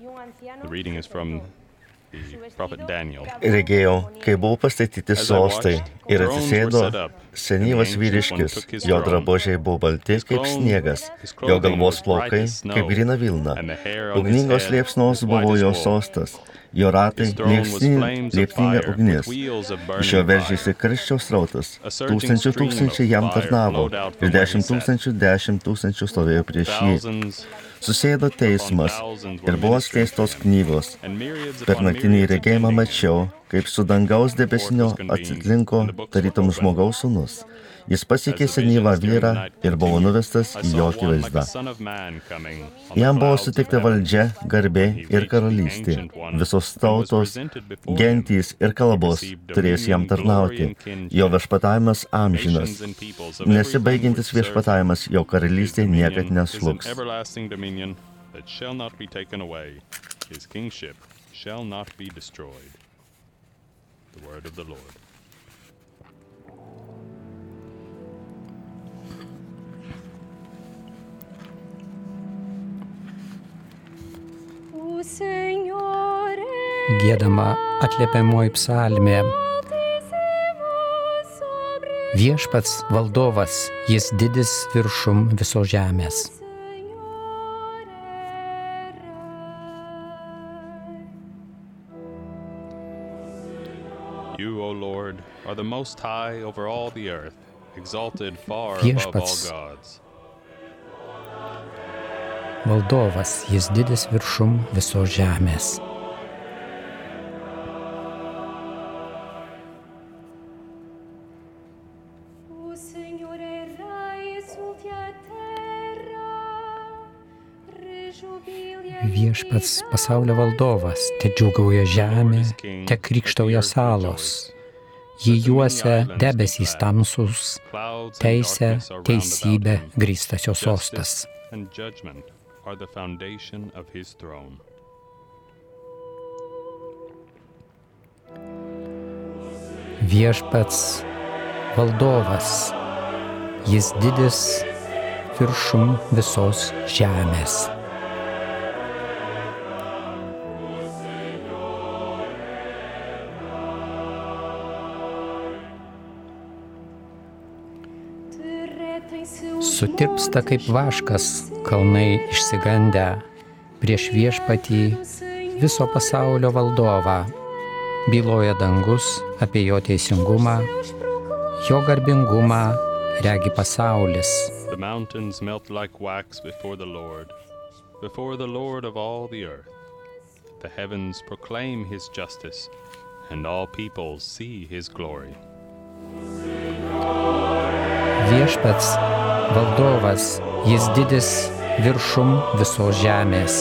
The reading is from the prophet Daniel. Regėjau, kai buvo pastatyti sostai ir atsisėdo senyvas vyriškis, jo drabužiai buvo balti kaip sniegas, jo galvos plaukai kaip grina Vilna, ugningos liepsnos buvo jo sostas, jo ratai liepsninga ugnis, iš jo veržėsi karščiaus rautas, tūkstančių tūkstančių jam tarnavo. ir dešimt tūkstančių dešimt tūkstančių stovėjo prieš jį. Susėdo teismas ir buvo skleistos knygos. Per naktinį regėjimą mačiau, kaip su dangaus debesinio atsitlinko tarytum žmogaus sunus. Jis pasiekė senyvą vyrą ir buvo nuvestas į jo akivaizdą. Jam buvo sutikta valdžia, garbė ir karalystė. Visos tautos, gentys ir kalbos turės jam tarnauti. Jo viešpatavimas amžinas. Nesibaigiantis viešpatavimas jo karalystė niekad nesluks. His kingship shall not be destroyed. The word of the Lord. Gėdama atliepiamoji psalmė. Viešpats valdovas, jis didis viršum viso žemės. You, O Lord, are the most high over all the earth, exalted far above all Viešpats gods. Valdovas, jis didis viršum viso žemės. Viešpats pasaulio valdovas, te džiugauja žemė, te krikštauja salos. Jį juosia debesys tamsus, teisė, teisybė grįstas jo sostas. Are the foundation of his throne. Viešpats valdovas, jis didis viršum visos žemės. Sutirpsta kaip vaškas, kalnai išsigandę prieš viešpatį viso pasaulio valdovą. Byloja dangus apie jo teisingumą, jo garbingumą regi pasaulis. Before the Lord, of all the earth. The heavens proclaim his justice, and all peoples see his glory. Viešpats valdovas, jis didis viršum visos žemės.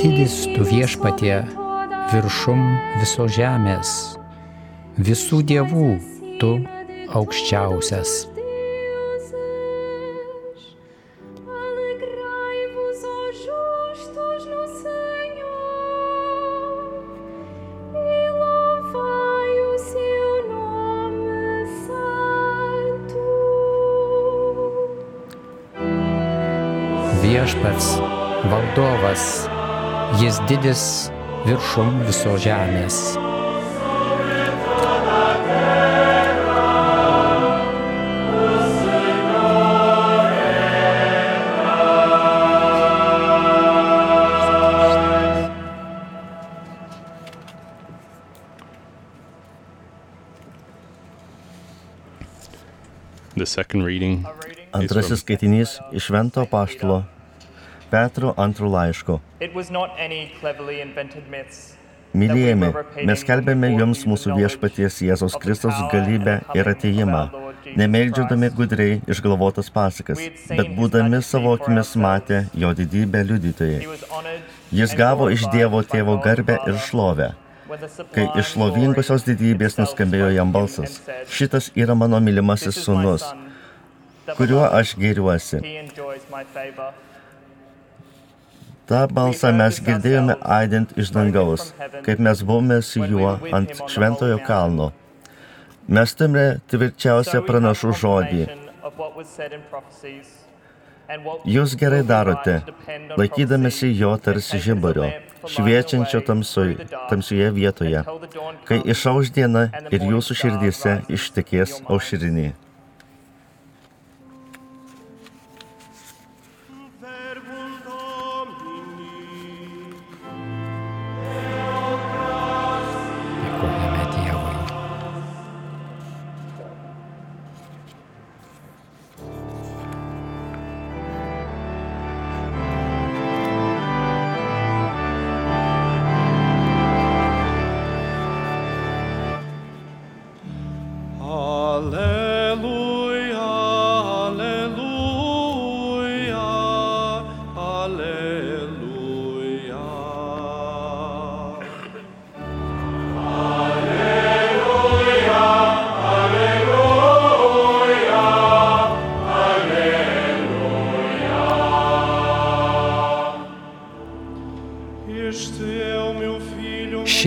Didis tu viešpatie viršum visos žemės. Visų dievų tu aukščiausias. Viešpats valdovas, jis didis viršum visos žemės. The second reading is Antrasis skaitinys iš Švento Paštalo Petro antrų laiško. Mylėjami, mes kelbėme jums mūsų viešpaties Jėzaus Kristus galybę ir ateimą, nemeldžiodami gudriai išgalvotas pasakas, bet būdami savo akimis matę jo didybę liudytojai. Jis gavo iš Dievo tėvo garbę ir šlovę. Kai iš šlovingosios didybės nuskambėjo jam balsas, šitas yra mano mylimasis that kuriuo aš gėriuosi. Ta balsą mes girdėjome aidint iš dangaus, kaip mes buvome su juo ant šventojo kalno. Mes turime tvirčiausią pranašų žodį. Jūs gerai darote, laikydamėsi jo tarsi žibario, šviečiančio tamsoj, tamsioje vietoje, kai išauš diena ir jūsų širdyse ištekės aušrinė.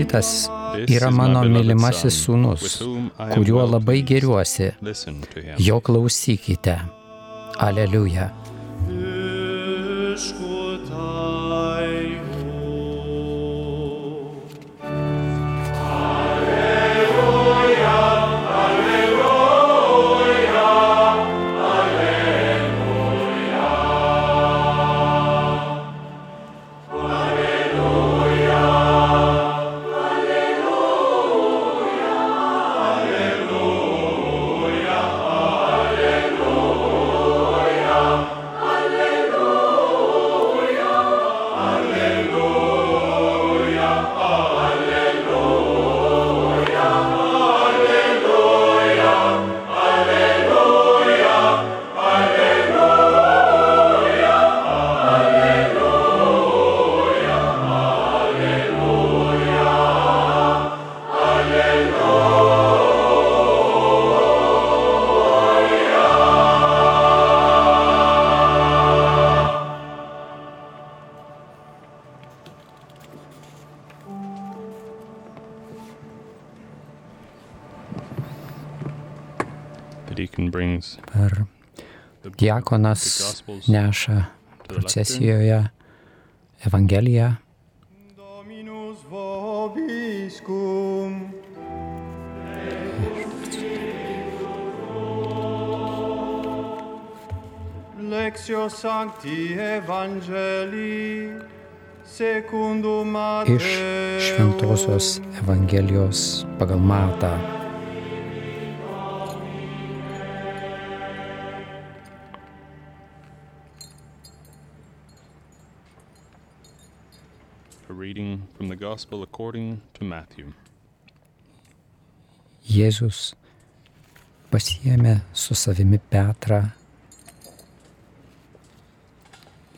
Šitas yra mano mylimasis sūnus, kuriuo labai geriuosi. Jo klausykite. Aleliuja. Per diakonas neša procesijoje Evangeliją. Iš Šventosios Evangelijos pagal Matą. Reading from the Gospel according to Matthew. Jėzus pasiėmė su savimi Petrą,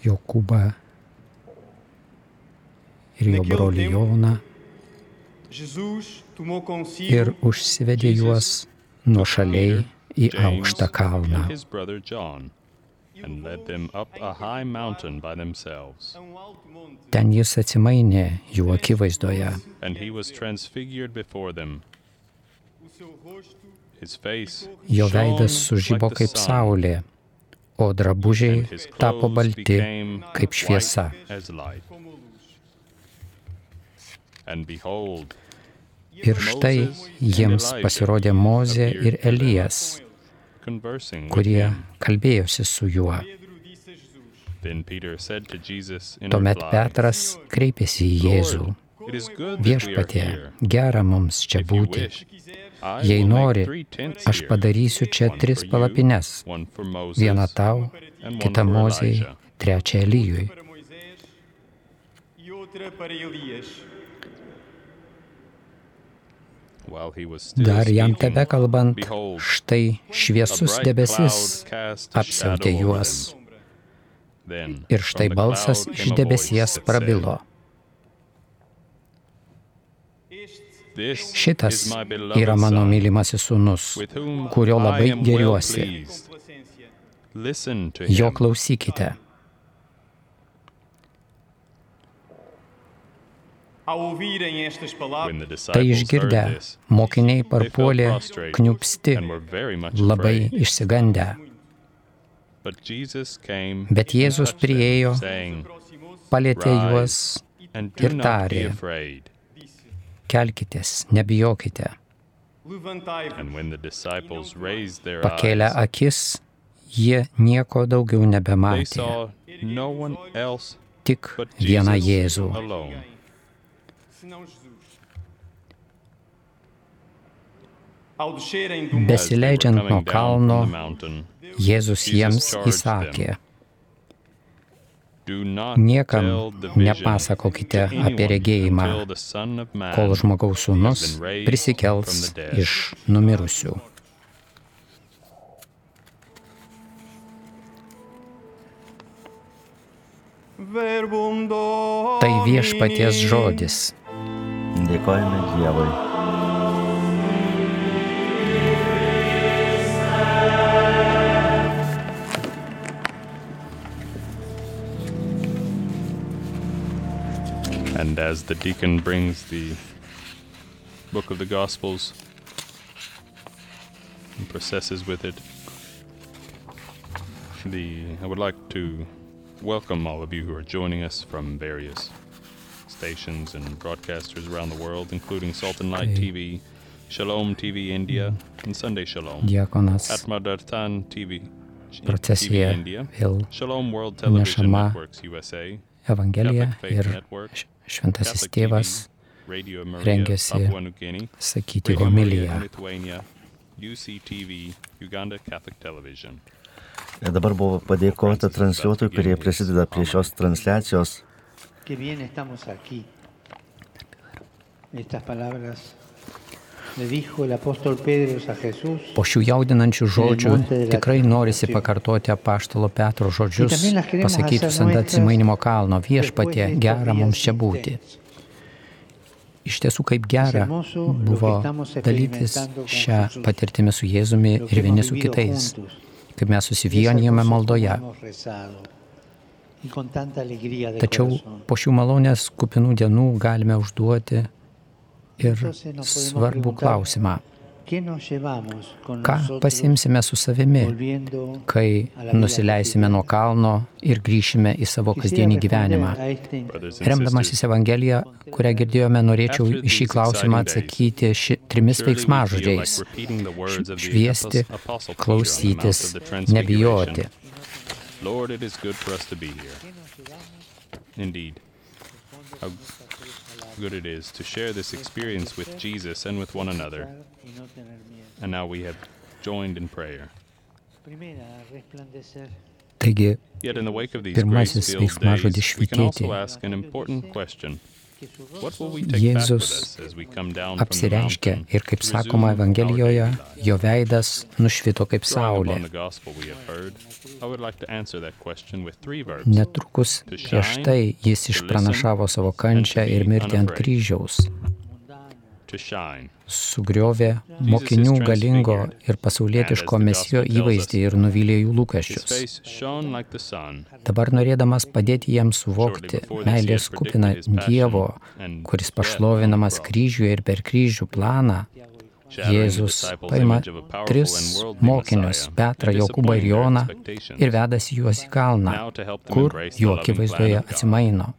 Jokūbą ir jo brolį Joną ir užsivedė juos nuo šaliai į aukštą kalną. And led them up a high mountain by themselves. Ten jis atsimainė jų akivaizdoje. And he was transfigured before them. His face Jo shone veidas the kaip sun, saulė, o drabužiai tapo clothes balti became kaip šviesa. white as light. And behold, Ir štai jiems pasirodė Mozė ir Elijas, kurie kalbėjosi su juo. Tuomet Petras kreipėsi į Jėzų. Viešpatie, gera mums čia būti. Jei nori, aš padarysiu čia tris palapines. Vieną tau, kitą Elijah. trečią Elyjui. Dar jam tebe kalbant, štai šviesus debesis apsiautė juos. Ir štai balsas iš debesies prabilo. Šitas yra mano mylimasis whom kurio labai geriuosi. Jo klausykite. Tai išgirdę, mokiniai parpuolė kniupsti, labai išsigandę. Bet Jėzus priejo, palėtė juos ir tarė, kelkitės, nebijokite. Pakėlę akis, jie nieko daugiau nebematė, tik vieną Jėzų. Besileidžiant nuo kalno, Jėzus jiems įsakė, Niekam nepasakokite apie regėjimą, kol žmogaus sūnus prisikels iš numirusių. Tai viešpaties žodis. And as the deacon brings the book of the Gospels and processes with it, the I would like to welcome all of you who are joining us from various stations and broadcasters around the world, including Salt and Light TV, Shalom TV India, and Sunday Shalom. Diakonas Atma Dartan TV, procesija TV India, vėl Shalom World Television nešama Networks USA, Evangelija ir Network, šventasis tėvas rengiasi sakyti homiliją. in Lithuania, UCTV, Uganda Catholic Television. Ir dabar buvo padėkota transliuotojų, kurie prisideda prie šios transliacijos. Qué bien estamos aquí. Estas palabras le dijo el apóstol Pedro a Jesús. Po šių jaudinančių žodžių tikrai norisi pakartoti apaštalo Petro žodžius, pasakytus ant atsimainimo kalno viešpatie, gera mums čia būti. Iš tiesų, kaip gera buvo dalytis šią patirtimį su Jėzumi ir vieni su kitais, kaip mes susivienijome maldoje. Tačiau po šių malonės kupinų dienų galime užduoti ir svarbų klausimą. Ką pasimsime su savimi, kai nusileisime nuo kalno ir grįšime į savo kasdienį gyvenimą? Remdamasis Evangeliją, kurią girdėjome, norėčiau į šį klausimą atsakyti ši, trimis veiksmažodžiais - šviesti, klausytis, nebijoti. Lord, it is good for us to be here. Indeed. How good it is to share this experience with Jesus and with one another. And now we have joined in prayer. Taigi, Yet in the wake of these Pirmasis veiksmažodis days, we can also švytėti. Jėzus mountain, ir, kaip sakoma Evangelijoje, jo veidas nušvito kaip saulė. Netrukus prieš tai jis išpranašavo savo kančią ir mirtį ant kryžiaus. Sugriovė mokinių galingo ir pasaulietiško mesijo įvaizdį ir nuvylė jų lūkesčius. Dabar norėdamas padėti jiems suvokti meilės kupiną Dievo, kuris pašlovinamas kryžiuje ir per kryžių planą, Jėzus paima tris mokinius - Petrą, Jokūbą ir Joną ir vedasi juos į kalną, kur jų akivaizdoje atsimaino.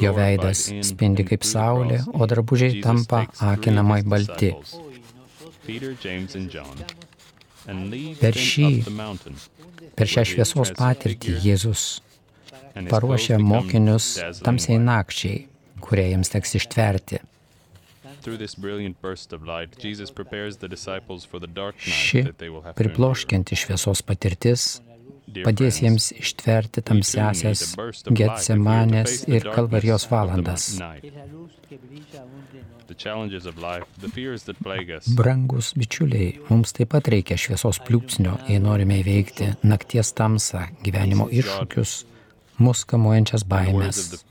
Jo veidas spindi kaip saulė, o drabužiai tampa akinamai balti. Per šį Per šią šviesos patirtį Jėzus paruošia mokinius tamsiai nakčiai, kurią jiems teks ištverti. Ši pribloškianti šviesos patirtis padės jiems ištverti tamsiasias Getsemanės ir Kalvarijos valandas. Brangus bičiuliai, mums taip pat reikia šviesos pliūpsnio, jei norime įveikti nakties tamsą, gyvenimo iššūkius, mus kamuojančias baimės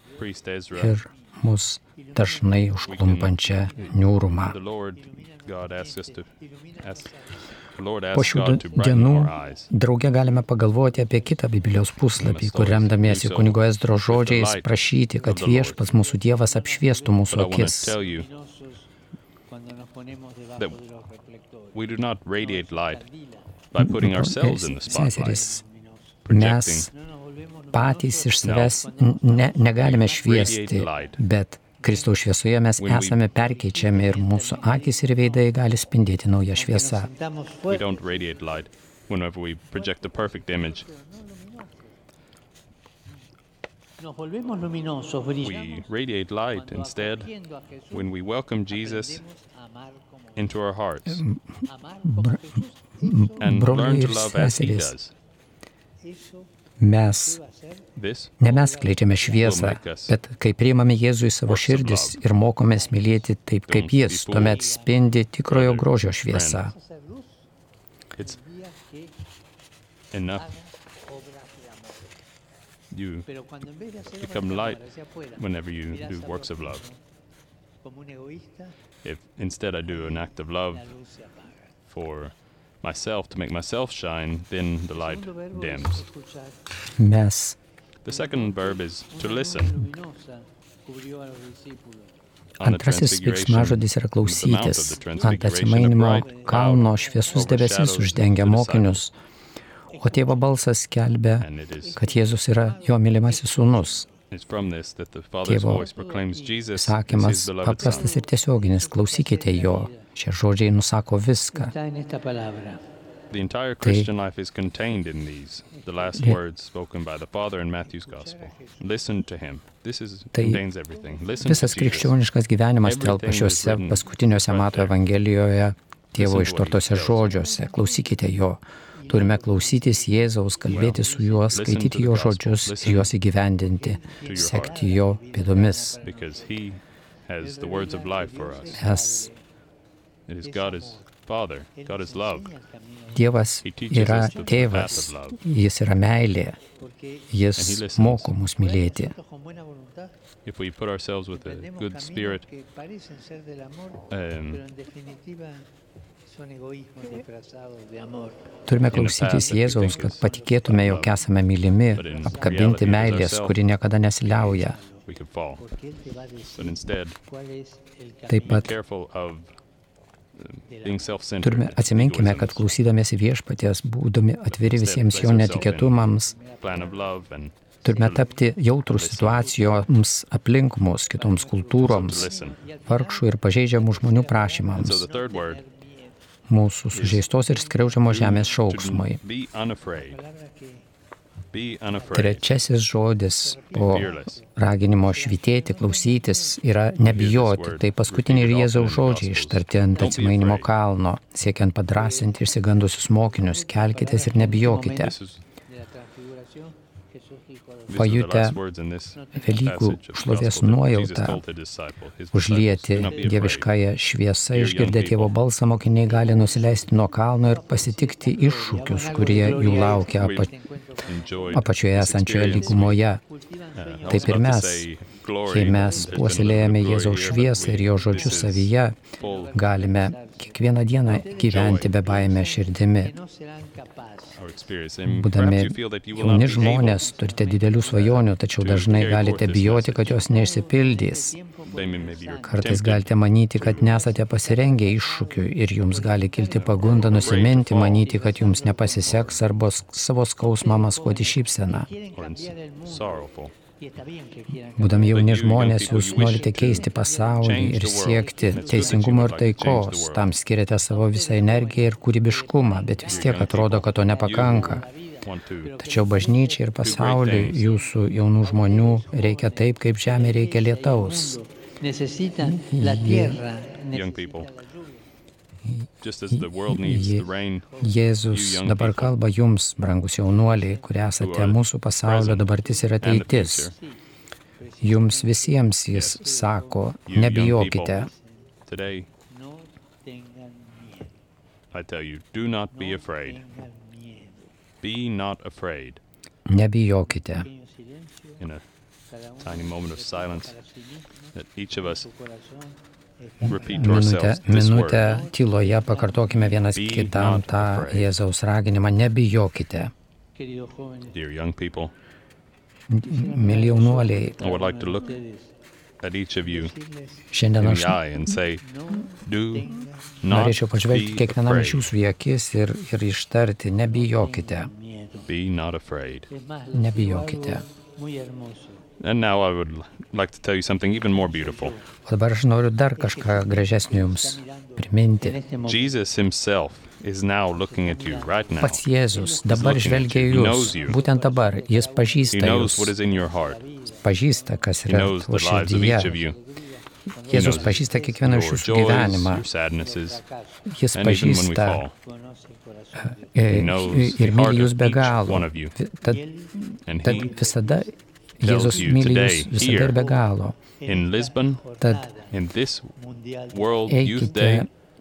ir mus dažnai užklumpančią niūrumą. Po šių dienų drauge galime pagalvoti apie kitą Biblijos puslapį, kur remdamiesi kunigo Esdro žodžiais prašyti, kad viešpas mūsų Dievas apšviestų mūsų akis. The spotlight. Mes patys iš savęs ne, negalime šviesti, bet Kristaus šviesoje mes esame perkeičiami ir mūsų akis ir veidai gali spindėti naują šviesą. We radiate light instead when we welcome Jesus into our hearts and learn to love as He does. Mes, ne mes kleidžiame šviesą, bet kai priimame Jėzų į savo širdis ir mokomės mylėti taip kaip Jis, tuomet spindi tikrojo grožio love. If instead I do an act of love for myself to make myself shine, then the light dims. Mes. The second verb is to listen. Antrasis veiksmažodis yra klausytis. Ant atsimainimo kalno šviesus debesis uždengia mokinius, o tėvo balsas skelbia, kad Jėzus yra jo mylimasis sūnus. Tėvo sakymas paprastas ir tiesioginis, klausykite jo, Šie žodžiai nusako viską. The entire Christian life is contained in these, the last words spoken by the Father in Matthew's Gospel. Listen to him. This is, tai contains everything. Listen visas krikščioniškas gyvenimas telpa šiuose paskutiniuose Mato Evangelijoje tėvo ištartose žodžiuose. Klausykite jo. Turime klausytis Jėzaus, kalbėti su juo, skaityti jo žodžius ir juos įgyvendinti, sekti jo pėdomis. Nes Dievas yra tėvas, jis yra meilė, jis moko mus mylėti. If we put ourselves with a good spirit, um, Turime klausytis Jėzaus, kad patikėtume, jog esame mylimi, apkabinti meilės, kuri niekada nesiliauja. Taip pat Turime atsiminkime, kad klausydamėsi viešpaties, būdami atviri visiems jo netikėtumams, turime tapti jautrų situacijoms aplink mus, kitoms kultūroms, vargšų ir pažeidžiamų žmonių prašymams, mūsų sužeistos ir skriaudžiamos žemės šauksmai. Trečiasis žodis po raginimo švitėti, klausytis yra nebijoti. Tai paskutiniai ir Jėzaus žodžiai ištarti ant atsimainimo kalno, siekiant padrasinti išsigandusius mokinius, kelkitės ir nebijokite pajutę Velykų šlovės nuojautą, užlieti dieviškąją šviesą, išgirdę tėvo balsą, mokiniai gali nusileisti nuo kalno ir pasitikti iššūkius, kurie jų laukia apa, apačioje esančioje lygumoje. Taip ir mes, kai mes puoselėjame Jėzaus šviesą ir jo žodžius savyje, galime kiekvieną dieną gyventi be baime širdimi. Būdami jauni žmonės, turite didelių svajonių, tačiau dažnai galite bijoti, kad jos neišsipildys. Kartais galite manyti, kad nesate pasirengę iššūkiui ir jums gali kilti pagunda nusiminti, manyti, kad jums nepasiseks arba savo skausmą maskuoti šypseną. Būdami jauni žmonės, jūs norite keisti pasaulį ir siekti teisingumo ir taikos, tam skiriate savo visą energiją ir kūrybiškumą, bet vis tiek atrodo, kad to nepakanka. Tačiau bažnyčiai ir pasauliui jūsų jaunų žmonių reikia taip, kaip žemė reikia lietaus. Jie, Jėzus dabar kalba jums, brangus jaunuoliai, kurie esate mūsų pasaulio dabartis ir ateitis. Jums visiems jis sako, nebijokite. I tell you, do not be afraid. Be not afraid. Minutę, minutę tyloje pakartokime vienas kitam tą Jėzaus raginimą, nebijokite. Mėly jaunuoliai, šiandien aš norėčiau pažvelgti kiekvienam iš jūsų į akis ir, ir ištarti, nebijokite. Nebijokite. And now I would like to tell you something even more beautiful. O dabar aš noriu dar kažką gražesnio jums priminti. Jesus himself is now looking at you right now. Pats Jėzus dabar žvelgia į jūs. Būtent dabar jis pažįsta jūs. Pažįsta, kas yra širdyje. Jėzus pažįsta kiekvieną iš jūsų gyvenimą. Jis pažįsta ir myli jūs be galo. Tad, tad visada Jėzus myli jūs visada ir be galo. Tad eikite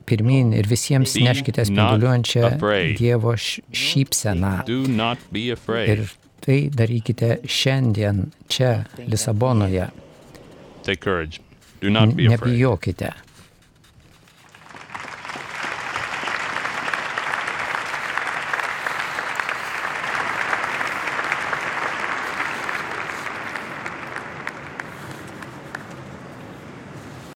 pirmin ir visiems neškite spinduliuojančią Dievo šypseną. Ir tai darykite šiandien čia, Lisabonoje. Nebijokite.